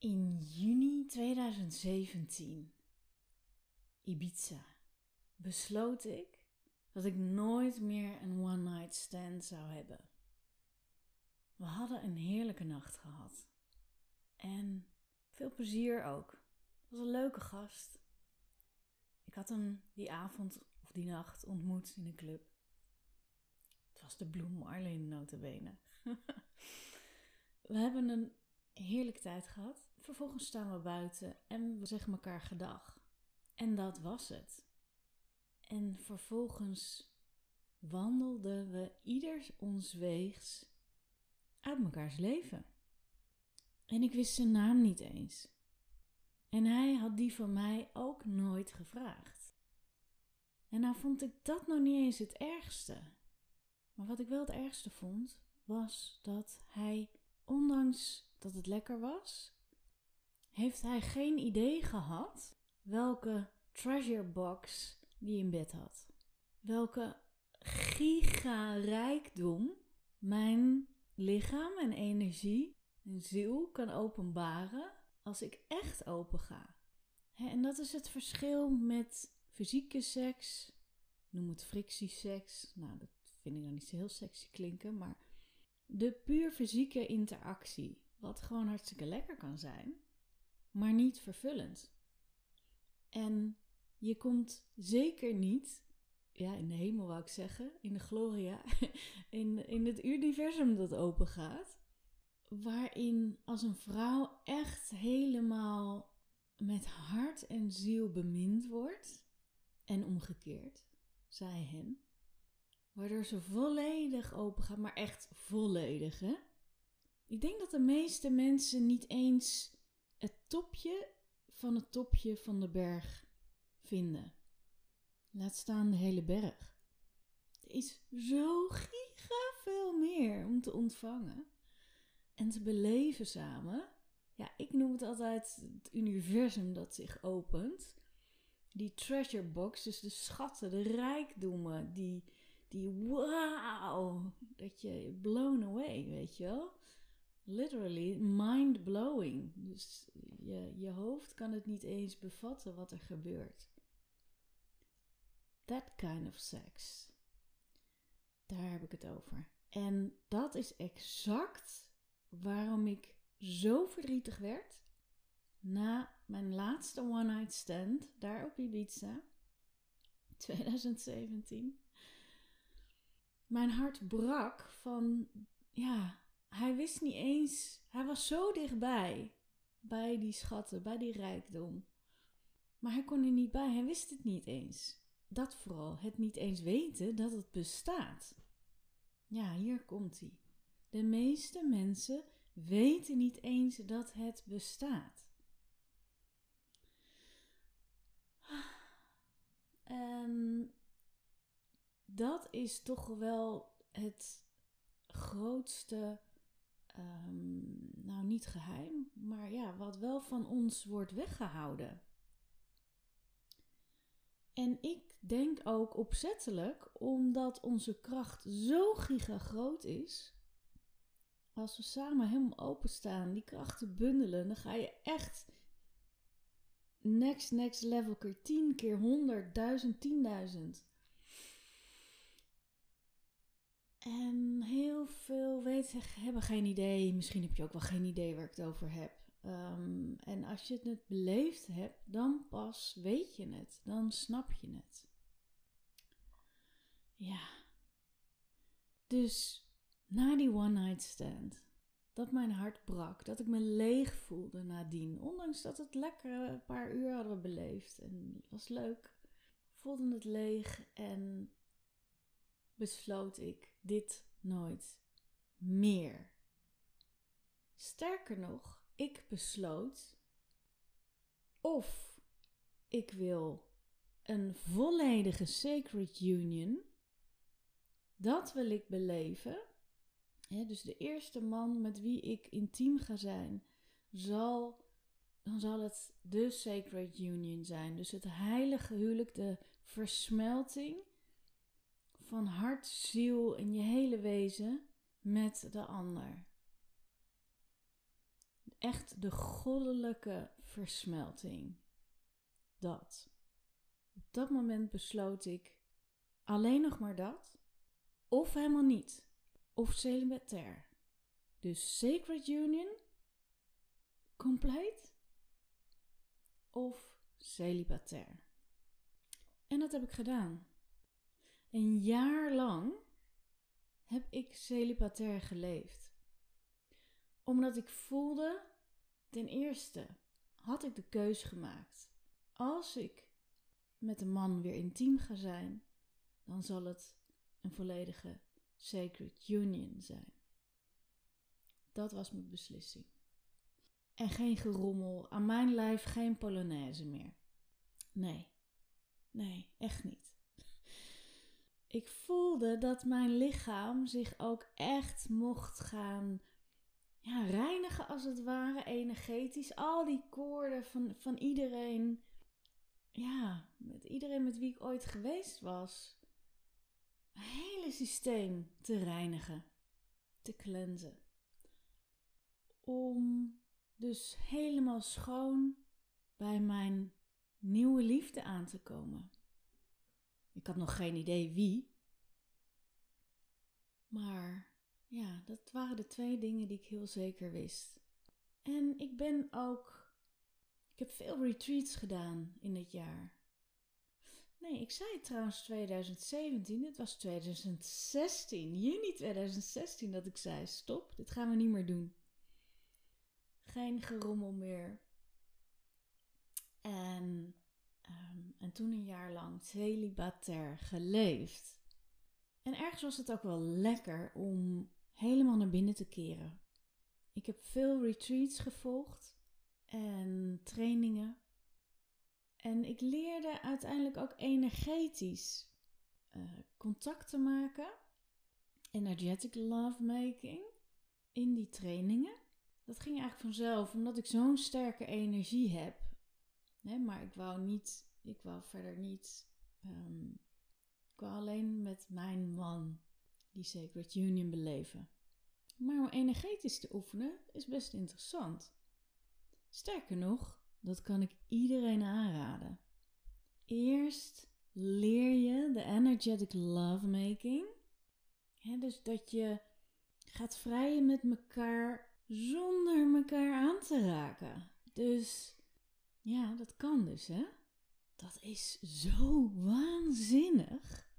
In juni 2017, Ibiza, besloot ik dat ik nooit meer een one-night stand zou hebben. We hadden een heerlijke nacht gehad. En veel plezier ook. Het was een leuke gast. Ik had hem die avond of die nacht ontmoet in een club. Het was de Blue Marlin notabene. we hebben een heerlijke tijd gehad. Vervolgens staan we buiten en we zeggen elkaar gedag. En dat was het. En vervolgens wandelden we ieder ons weegs uit mekaars leven. En ik wist zijn naam niet eens. En hij had die van mij ook nooit gevraagd. En nou vond ik dat nog niet eens het ergste. Maar wat ik wel het ergste vond, was dat hij, ondanks dat het lekker was, heeft hij geen idee gehad welke treasure box die in bed had. Welke giga-rijkdom mijn lichaam en energie en ziel kan openbaren als ik echt open ga. en dat is het verschil met fysieke seks, noem het frictieseks. Nou, dat vind ik dan niet zo heel sexy klinken, maar de puur fysieke interactie, wat gewoon hartstikke lekker kan zijn, maar niet vervullend. En je komt zeker niet, ja, in de hemel wou ik zeggen, in de gloria, in, in het universum dat open gaat, waarin als een vrouw echt helemaal met hart en ziel bemind wordt, en omgekeerd, zij hen, waardoor ze volledig open gaat, maar echt volledig, hè? Ik denk dat de meeste mensen niet eens het topje van het topje van de berg vinden. Laat staan de hele berg. Er is zo giga veel meer om te ontvangen en te beleven samen. Ja, ik noem het altijd het universum dat zich opent. Die treasure box, dus de schatten, de rijkdommen, die, die wow, dat je blown away, weet je wel. Literally mind blowing. Dus je, je hoofd kan het niet eens bevatten wat er gebeurt. That kind of sex. Daar heb ik het over. En dat is exact waarom ik zo verdrietig werd na mijn laatste one-night stand daar op Ibiza, 2017. Mijn hart brak van, ja, hij wist niet eens, hij was zo dichtbij bij die schatten, bij die rijkdom. Maar hij kon er niet bij, hij wist het niet eens dat vooral, het niet eens weten dat het bestaat. Ja, hier komt hij. De meeste mensen weten niet eens dat het bestaat. En dat is toch wel het grootste, um, nou niet geheim, maar ja, wat wel van ons wordt weggehouden. En ik denk ook opzettelijk, omdat onze kracht zo gigagroot is. Als we samen helemaal openstaan, die krachten bundelen, dan ga je echt next, next level keer 10 keer 100, 1000, 10.000. En heel veel weten hebben geen idee. Misschien heb je ook wel geen idee waar ik het over heb. Ehm, en als je het beleefd hebt, dan pas weet je het. Dan snap je het. Ja. Dus na die one night stand, dat mijn hart brak, dat ik me leeg voelde nadien, ondanks dat het lekker een paar uur hadden we beleefd en het was leuk, voelde het leeg en besloot ik dit nooit meer. Sterker nog, ik besloot of ik wil een volledige sacred union. Dat wil ik beleven. dus de eerste man met wie ik intiem ga zijn, zal, dan zal het de sacred union zijn. Dus het heilige huwelijk, de versmelting van hart, ziel en je hele wezen met de ander echt de goddelijke versmelting. Dat. Op dat moment besloot ik alleen nog maar dat, of helemaal niet, of celibatair. Dus Sacred Union, compleet, of celibatair. En dat heb ik gedaan. Een jaar lang heb ik celibatair geleefd. Omdat ik voelde, ten eerste had ik de keus gemaakt. Als ik met een man weer intiem ga zijn, dan zal het een volledige sacred union zijn. Dat was mijn beslissing. En geen gerommel, aan mijn lijf geen polonaise meer. Nee, nee, echt niet. Ik voelde dat mijn lichaam zich ook echt mocht gaan ja, reinigen, als het ware, energetisch. Al die koorden van, van iedereen, ja, met iedereen met wie ik ooit geweest was. Een hele systeem te reinigen, te cleansen. Om dus helemaal schoon bij mijn nieuwe liefde aan te komen. Ik had nog geen idee wie. Maar ja, dat waren de twee dingen die ik heel zeker wist. En ik ben ook. Ik heb veel retreats gedaan in dit jaar. Nee, ik zei trouwens 2017, het was 2016, juni 2016 dat ik zei: stop, dit gaan we niet meer doen. Geen gerommel meer. En Ehm, en toen een jaar lang celibatair geleefd. En ergens was het ook wel lekker om helemaal naar binnen te keren. Ik heb veel retreats gevolgd en trainingen. En ik leerde uiteindelijk ook energetisch uh, contact te maken. Energetic lovemaking in die trainingen. Dat ging eigenlijk vanzelf, omdat ik zo'n sterke energie heb maar ik wou niet, ik wou verder niet. Um, ik wou alleen met mijn man die Sacred Union beleven. Maar om energetisch te oefenen is best interessant. Sterker nog, dat kan ik iedereen aanraden. Eerst leer je de energetic lovemaking. Dus dat je gaat vrijen met elkaar zonder elkaar aan te raken. Dus ja, dat kan dus, hè? Dat is zo waanzinnig.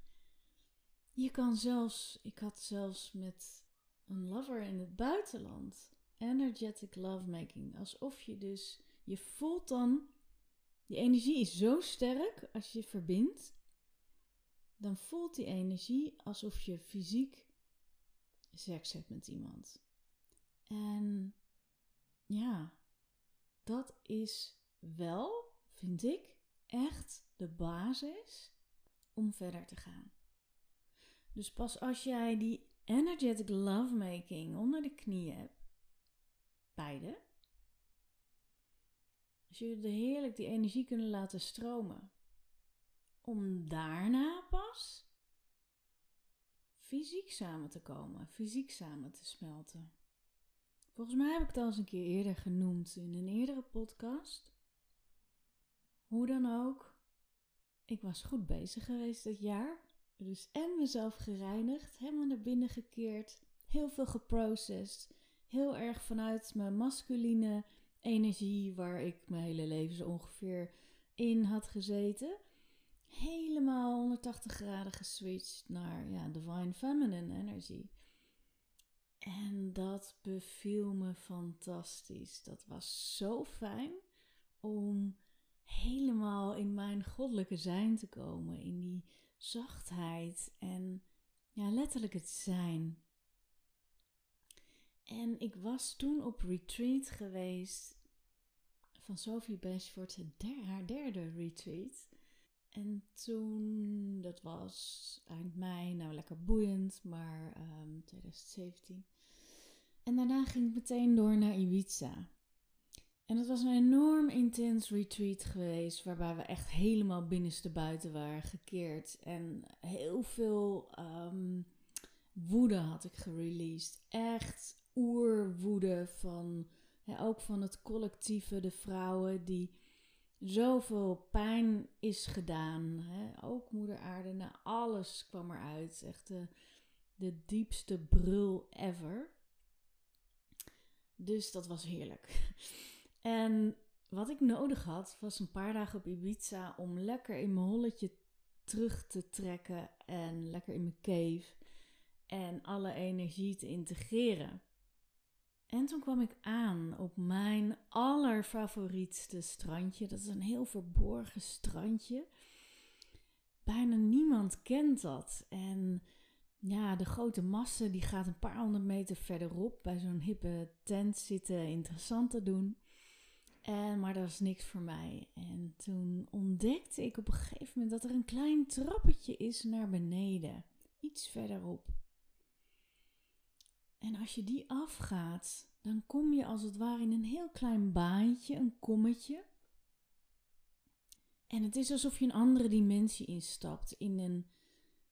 Je kan zelfs, ik had zelfs met een lover in het buitenland energetic lovemaking. Alsof je dus, je voelt dan, die energie is zo sterk als je verbindt. Dan voelt die energie alsof je fysiek seks hebt met iemand. En ja, dat is wel, vind ik, echt de basis om verder te gaan. Dus pas als jij die energetic lovemaking onder de knieën hebt, beide, als er heerlijk die energie kunnen laten stromen, om daarna pas fysiek samen te komen, fysiek samen te smelten. Volgens mij heb ik het al eens een keer eerder genoemd in een eerdere podcast. Hoe dan ook, ik was goed bezig geweest dat jaar. Dus en mezelf gereinigd, helemaal naar binnen gekeerd, heel veel geprocessed. Heel erg vanuit mijn masculine energie, waar ik mijn hele leven zo ongeveer in had gezeten. Helemaal 180 graden geswitcht naar ja, divine feminine energy. En dat beviel me fantastisch. Dat was zo fijn om helemaal in mijn goddelijke zijn te komen, in die zachtheid en ja, letterlijk het zijn. En ik was toen op retreat geweest van Sophie Bashford, haar derde retreat. En toen, dat was eind mei, nou lekker boeiend, maar 2017. Ehm, en daarna ging ik meteen door naar Ibiza. En het was een enorm intens retreat geweest, waarbij we echt helemaal binnenste buiten waren gekeerd. En heel veel um, woede had ik gereleased. Echt oerwoede van ook van het collectieve, de vrouwen die zoveel pijn is gedaan. Ook moeder aarde, nou, alles kwam eruit. Echt de, de diepste brul ever. Dus dat was heerlijk. En wat ik nodig had, was een paar dagen op Ibiza om lekker in mijn holletje terug te trekken en lekker in mijn cave en alle energie te integreren. En toen kwam ik aan op mijn allerfavorietste strandje. Dat is een heel verborgen strandje. Bijna niemand kent dat. En ja, de grote massa die gaat een paar honderd meter verderop bij zo'n hippe tent zitten interessant te doen. En, maar dat was niks voor mij. En toen ontdekte ik op een gegeven moment dat er een klein trappetje is naar beneden. Iets verderop. En als je die afgaat, dan kom je als het ware in een heel klein baantje, een kommetje. En het is alsof je een andere dimensie instapt, in een,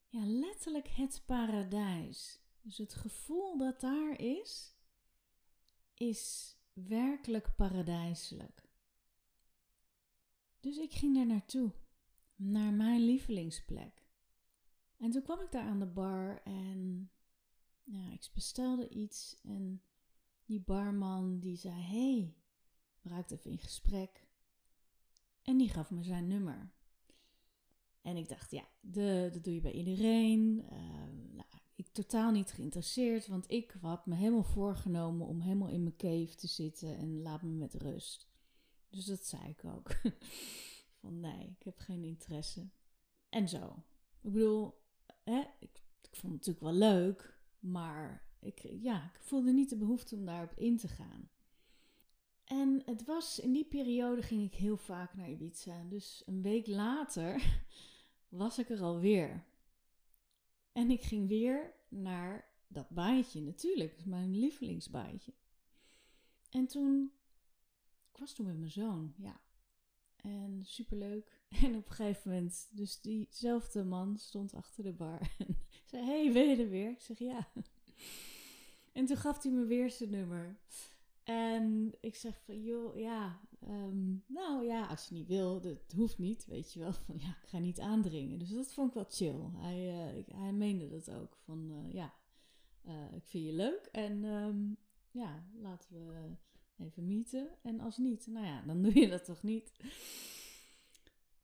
ja, letterlijk het paradijs. Dus het gevoel dat daar is, is werkelijk paradijselijk. Dus ik ging daar naartoe, naar mijn lievelingsplek. En toen kwam ik daar aan de bar en ja, ik bestelde iets en die barman die zei: Hey, we even in gesprek. En die gaf me zijn nummer. En ik dacht, ja, dat doe je bij iedereen. Nou, ik totaal niet geïnteresseerd, want ik had me helemaal voorgenomen om helemaal in mijn cave te zitten en laat me met rust. Dus dat zei ik ook. Van nee, ik heb geen interesse. En zo. Ik bedoel, hè, ik, vond het natuurlijk wel leuk, maar ik, ja, ik voelde niet de behoefte om daarop in te gaan. En het was in die periode ging ik heel vaak naar Ibiza. Dus een week later was ik er alweer. En ik ging weer naar dat baantje, natuurlijk, mijn lievelingsbaantje. En toen, ik was toen met mijn zoon, ja. En superleuk. En op een gegeven moment, dus diezelfde man stond achter de bar en zei: Hey, ben je er weer? Ik zeg ja. En toen gaf hij me weer zijn nummer. En ik zeg van, joh, ja, ehm, nou ja, als je niet wil, dat hoeft niet, weet je wel. Van ja, ik ga niet aandringen. Dus dat vond ik wel chill. Hij, uh, hij meende dat ook. Van uh, ja, uh, ik vind je leuk. En um, ja, laten we even meeten. En als niet, nou ja, dan doe je dat toch niet.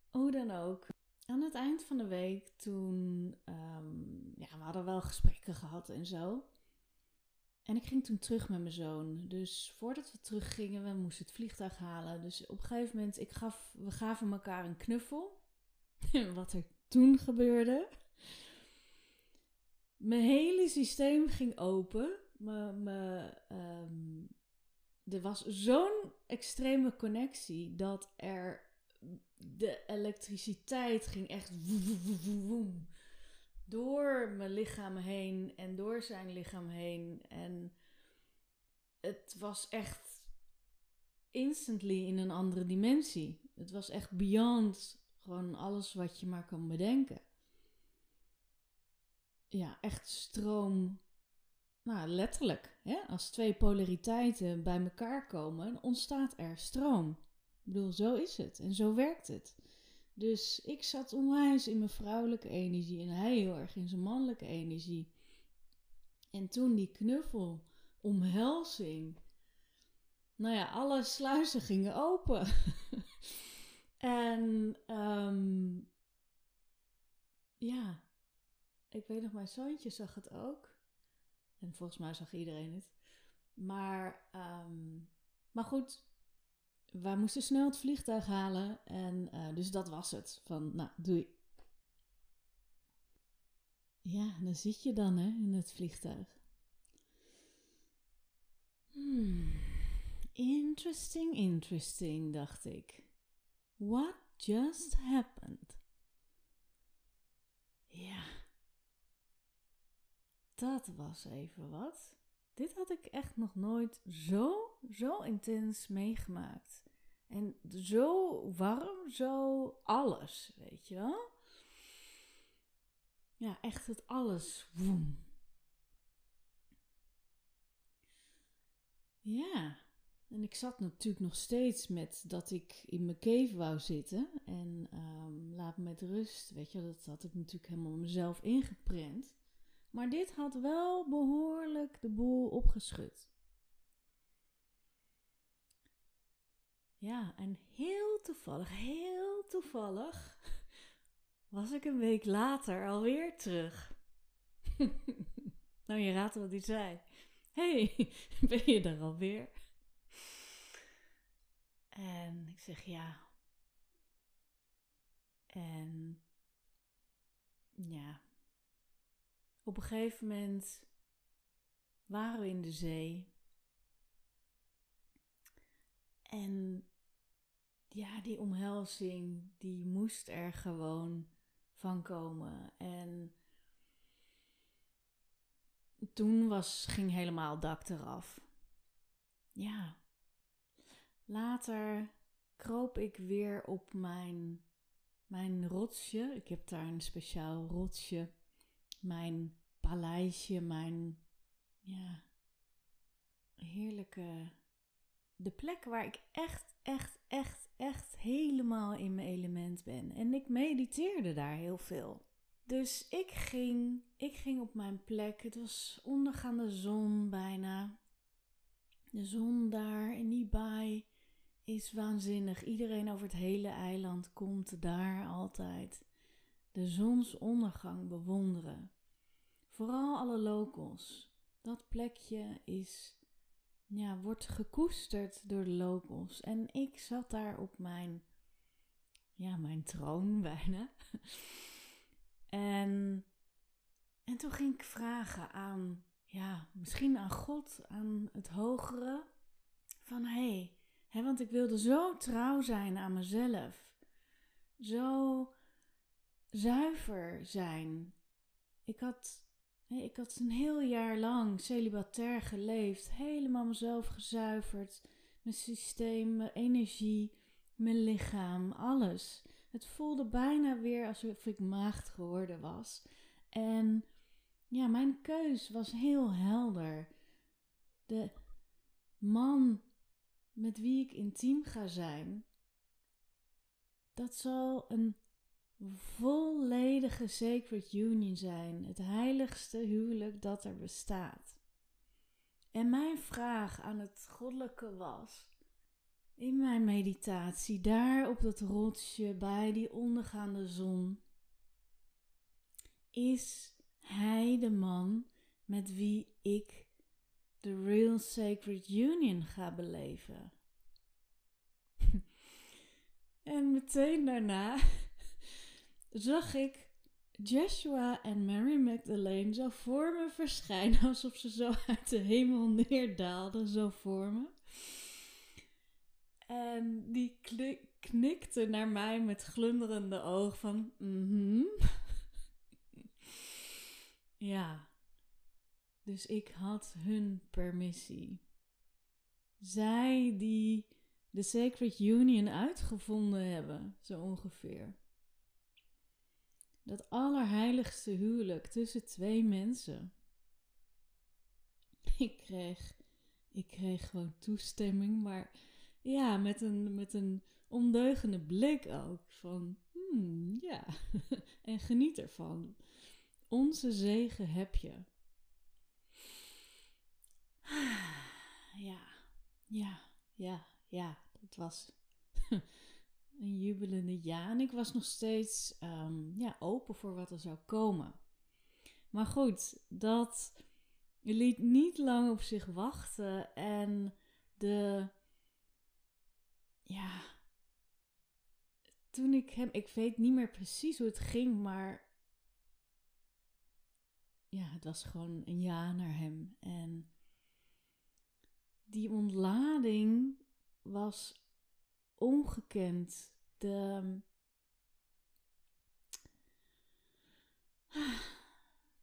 Hoe dan ook. Aan het eind van de week, toen, um, ja, we hadden wel gesprekken gehad en zo. En ik ging toen terug met mijn zoon. Dus voordat we teruggingen, we moesten het vliegtuig halen. Dus op een gegeven moment, ik gaf, we gaven elkaar een knuffel. Wat er toen gebeurde. Mijn hele systeem ging open. Me, um, er was zo'n extreme connectie dat er de elektriciteit ging echt woem, door mijn lichaam heen en door zijn lichaam heen. En het was echt instantly in een andere dimensie. Het was echt beyond gewoon alles wat je maar kan bedenken. Ja, echt stroom. Nou, letterlijk. Hè? Als twee polariteiten bij elkaar komen, ontstaat er stroom. Ik bedoel, zo is het en zo werkt het. Dus ik zat onwijs in mijn vrouwelijke energie en hij heel erg in zijn mannelijke energie. En toen die knuffel, omhelzing. Nou ja, alle sluizen gingen open. en um, ja, ik weet nog, mijn zoontje zag het ook. En volgens mij zag iedereen het. Maar, um, maar goed, wij moesten snel het vliegtuig halen. En uh, dus dat was het. Van, nou, doei. Ja, dan zit je dan hè, in het vliegtuig. Hmm. Interesting, interesting, dacht ik. What just happened? Ja, dat was even wat. Dit had ik echt nog nooit zo, zo intens meegemaakt. En zo warm, zo alles, weet je wel? Ja, echt het alles. Woem. Ja, En ik zat natuurlijk nog steeds met dat ik in mijn cave wou zitten. En um, laat me met rust. Weet je, dat had ik natuurlijk helemaal mezelf ingeprent. Maar dit had wel behoorlijk de boel opgeschud. Ja, en heel toevallig, heel toevallig was ik een week later alweer terug. nou, je raadt wat hij zei. hey, ben je er alweer? En ik zeg ja. En ja, op een gegeven moment waren we in de zee. En ja, die omhelzing, die moest er gewoon van komen. En toen was, ging helemaal dak eraf. Ja. Later kroop ik weer op mijn, mijn rotsje. Ik heb daar een speciaal rotsje. Mijn paleisje, mijn ja, heerlijke. De plek waar ik echt, echt, echt, echt helemaal in mijn element ben. En ik mediteerde daar heel veel. Dus ik ging, ik ging op mijn plek. Het was ondergaande zon bijna. De zon daar in die baai is waanzinnig. Iedereen over het hele eiland komt daar altijd de zonsondergang bewonderen. Vooral alle locals. Dat plekje is, ja, wordt gekoesterd door de locals. En ik zat daar op mijn, ja, mijn troon bijna. En, en toen ging ik vragen aan, ja, misschien aan God, aan het hogere, van hé, hey, want ik wilde zo trouw zijn aan mezelf, zo zuiver zijn. Ik had, ik had een heel jaar lang celibatair geleefd, helemaal mezelf gezuiverd, mijn systeem, mijn energie, mijn lichaam, alles. Het voelde bijna weer alsof ik maagd geworden was. En ja, mijn keus was heel helder. De man met wie ik intiem ga zijn, dat zal een volledige sacred union zijn, het heiligste huwelijk dat er bestaat. En mijn vraag aan het goddelijke was: in mijn meditatie, daar op dat rotsje bij die ondergaande zon, is hij de man met wie ik de Real Sacred Union ga beleven. en meteen daarna zag ik Joshua en Mary Magdalene zo voor me verschijnen, alsof ze zo uit de hemel neerdaalden, zo voor me. En die knikte naar mij met glunderende ogen van, mhm. ja. Dus ik had hun permissie. Zij die de Sacred Union uitgevonden hebben, zo ongeveer. Dat allerheiligste huwelijk tussen twee mensen. Ik kreeg, ik kreeg gewoon toestemming, maar ja, met een, met een ondeugende blik ook. Van, hmm, ja. en geniet ervan. Onze zegen heb je. Ja, ja, ja, ja. Het was een jubelende ja. En ik was nog steeds um, ja, open voor wat er zou komen. Maar goed, dat liet niet lang op zich wachten. En de ja, toen ik hem, ik weet niet meer precies hoe het ging, maar ja, het was gewoon een ja naar hem. En die ontlading was ongekend. De,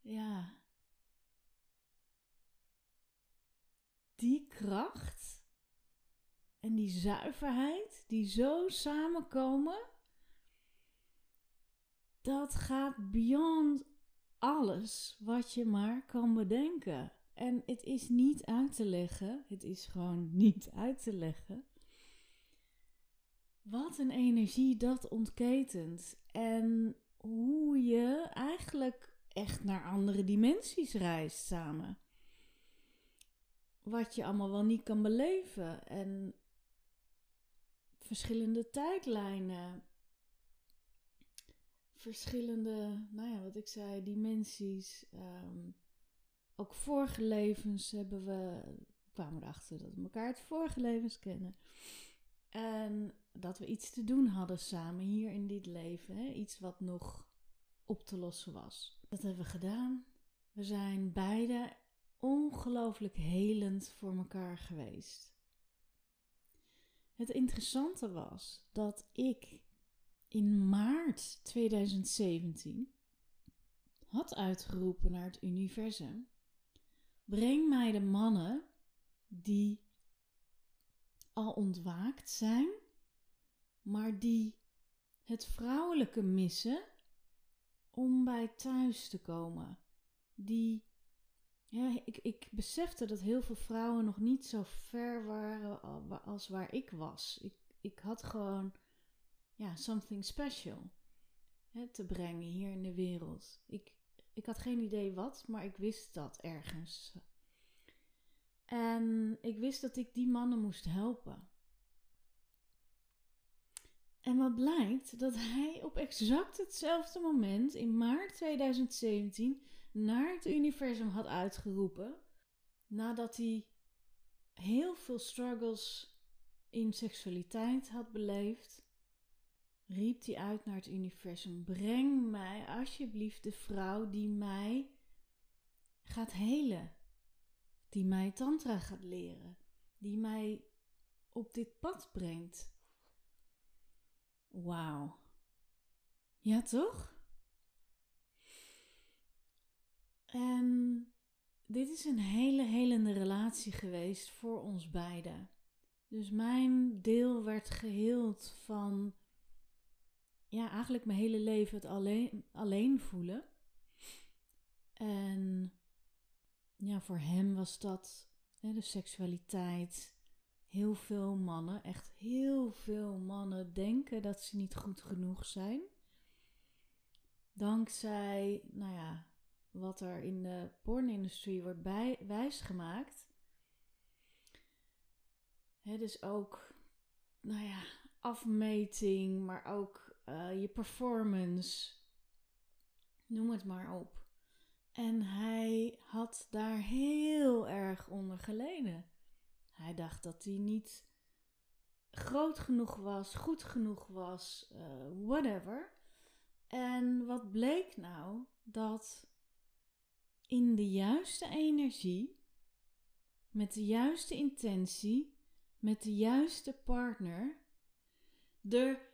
ja, die kracht en die zuiverheid die zo samenkomen, dat gaat beyond alles wat je maar kan bedenken. En het is niet uit te leggen. Het is gewoon niet uit te leggen. Wat een energie dat ontketent. En hoe je eigenlijk echt naar andere dimensies reist samen. Wat je allemaal wel niet kan beleven. En verschillende tijdlijnen. Verschillende, nou ja, wat ik zei, dimensies. Um, ook vorige levens hebben we, kwamen erachter dat we elkaar het vorige levens kennen. En dat we iets te doen hadden samen hier in dit leven. Iets wat nog op te lossen was. Dat hebben we gedaan. We zijn beide ongelooflijk helend voor elkaar geweest. Het interessante was dat ik in maart 2017 had uitgeroepen naar het universum: breng mij de mannen die al ontwaakt zijn, maar die het vrouwelijke missen om bij thuis te komen. Die, ja, ik, ik besefte dat heel veel vrouwen nog niet zo ver waren als waar ik was. Ik, ik had gewoon, ja, something special hè, te brengen hier in de wereld. Ik, ik had geen idee wat, maar ik wist dat ergens. En ik wist dat ik die mannen moest helpen. En wat blijkt? Dat hij op exact hetzelfde moment in maart 2017 naar het universum had uitgeroepen. Nadat hij heel veel struggles in seksualiteit had beleefd, riep hij uit naar het universum: Breng mij alsjeblieft de vrouw die mij gaat helen, die mij Tantra gaat leren, die mij op dit pad brengt. Wauw. Ja, toch? En dit is een hele helende relatie geweest voor ons beiden. Dus mijn deel werd geheeld van, ja, eigenlijk mijn hele leven het alleen, alleen voelen. En ja, voor hem was dat hè, de seksualiteit, heel veel mannen, echt heel veel mannen denken dat ze niet goed genoeg zijn. Dankzij, nou ja, wat er in de pornindustrie wordt bij, wijsgemaakt. He, dus ook, nou ja, afmeting, maar ook uh, je performance. Noem het maar op. En hij had daar heel erg onder geleden. Hij dacht dat hij niet groot genoeg was, goed genoeg was, uh, whatever. En wat bleek nou? Dat in de juiste energie, met de juiste intentie, met de juiste partner, er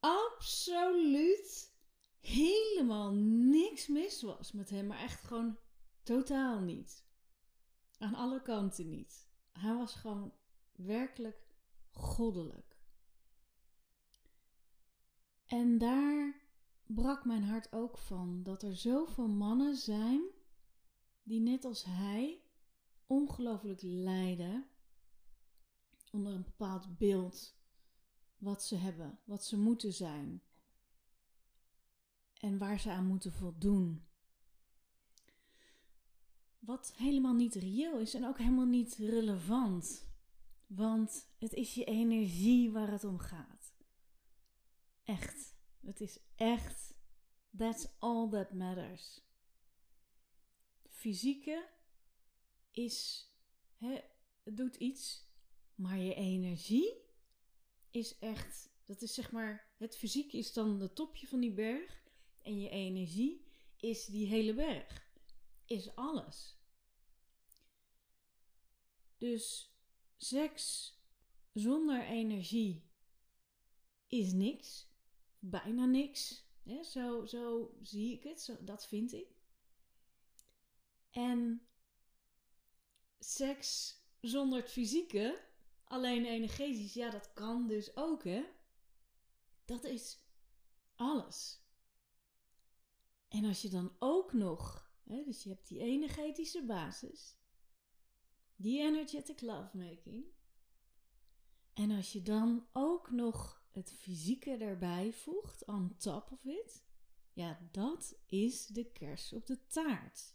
absoluut helemaal niks mis was met hem, maar echt gewoon totaal niet. Aan alle kanten niet. Hij was gewoon werkelijk goddelijk. En daar brak mijn hart ook van dat er zoveel mannen zijn die net als hij ongelooflijk lijden onder een bepaald beeld wat ze hebben, wat ze moeten zijn en waar ze aan moeten voldoen. Wat helemaal niet reëel is en ook helemaal niet relevant. Want het is je energie waar het om gaat. Echt. Het is echt. That's all that matters. Fysieke is. Het doet iets. Maar je energie is echt. Dat is zeg maar. Het fysieke is dan het topje van die berg. En je energie is die hele berg is alles. Dus seks zonder energie is niks, bijna niks. zo, zo zie ik het, zo, dat vind ik. En seks zonder het fysieke, alleen energetisch, ja, dat kan dus ook, hè? Dat is alles. En als je dan ook nog Hè? Dus je hebt die energetische basis, die energetic lovemaking. En als je dan ook nog het fysieke erbij voegt, on top of it, ja, dat is de kers op de taart.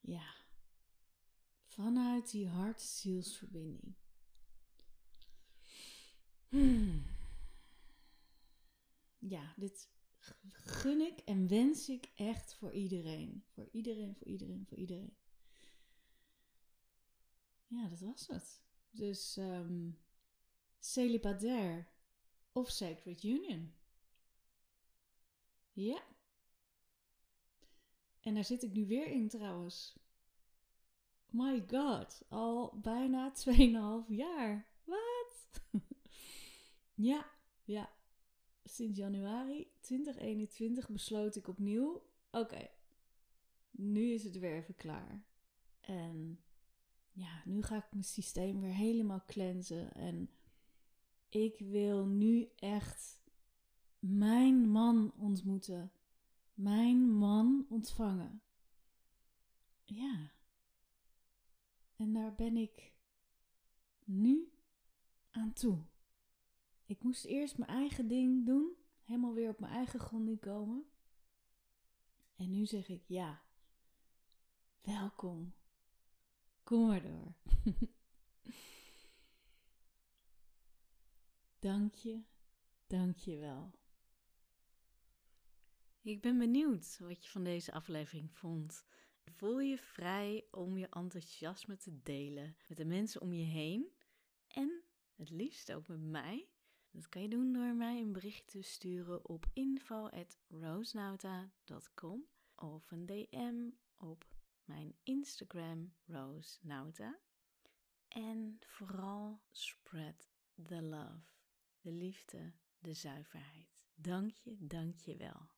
Ja, vanuit die hart-zielsverbinding. Hmm. Ja, dit gun ik en wens ik echt voor iedereen. Voor iedereen, voor iedereen, voor iedereen. Ja, dat was het. Dus um, celibatair of sacred union. Ja. En daar zit ik nu weer in trouwens. My god, al bijna 2,5 jaar. Wat? ja, ja. Sinds januari 2021 besloot ik opnieuw: oké, nu is het weer even klaar. En ja, nu ga ik mijn systeem weer helemaal cleansen. En ik wil nu echt mijn man ontmoeten. Mijn man ontvangen. Ja. En daar ben ik nu aan toe. Ik moest eerst mijn eigen ding doen, helemaal weer op mijn eigen grond komen. En nu zeg ik ja. Welkom. Kom maar door. dank je, dank je wel. Ik ben benieuwd wat je van deze aflevering vond. Voel je vrij om je enthousiasme te delen met de mensen om je heen en het liefst ook met mij. Dat kan je doen door mij een bericht te sturen op info@roosnauta.com of een DM op mijn Instagram Rose Nauta. En vooral spread the love, de liefde, de zuiverheid. Dank je, dank je wel.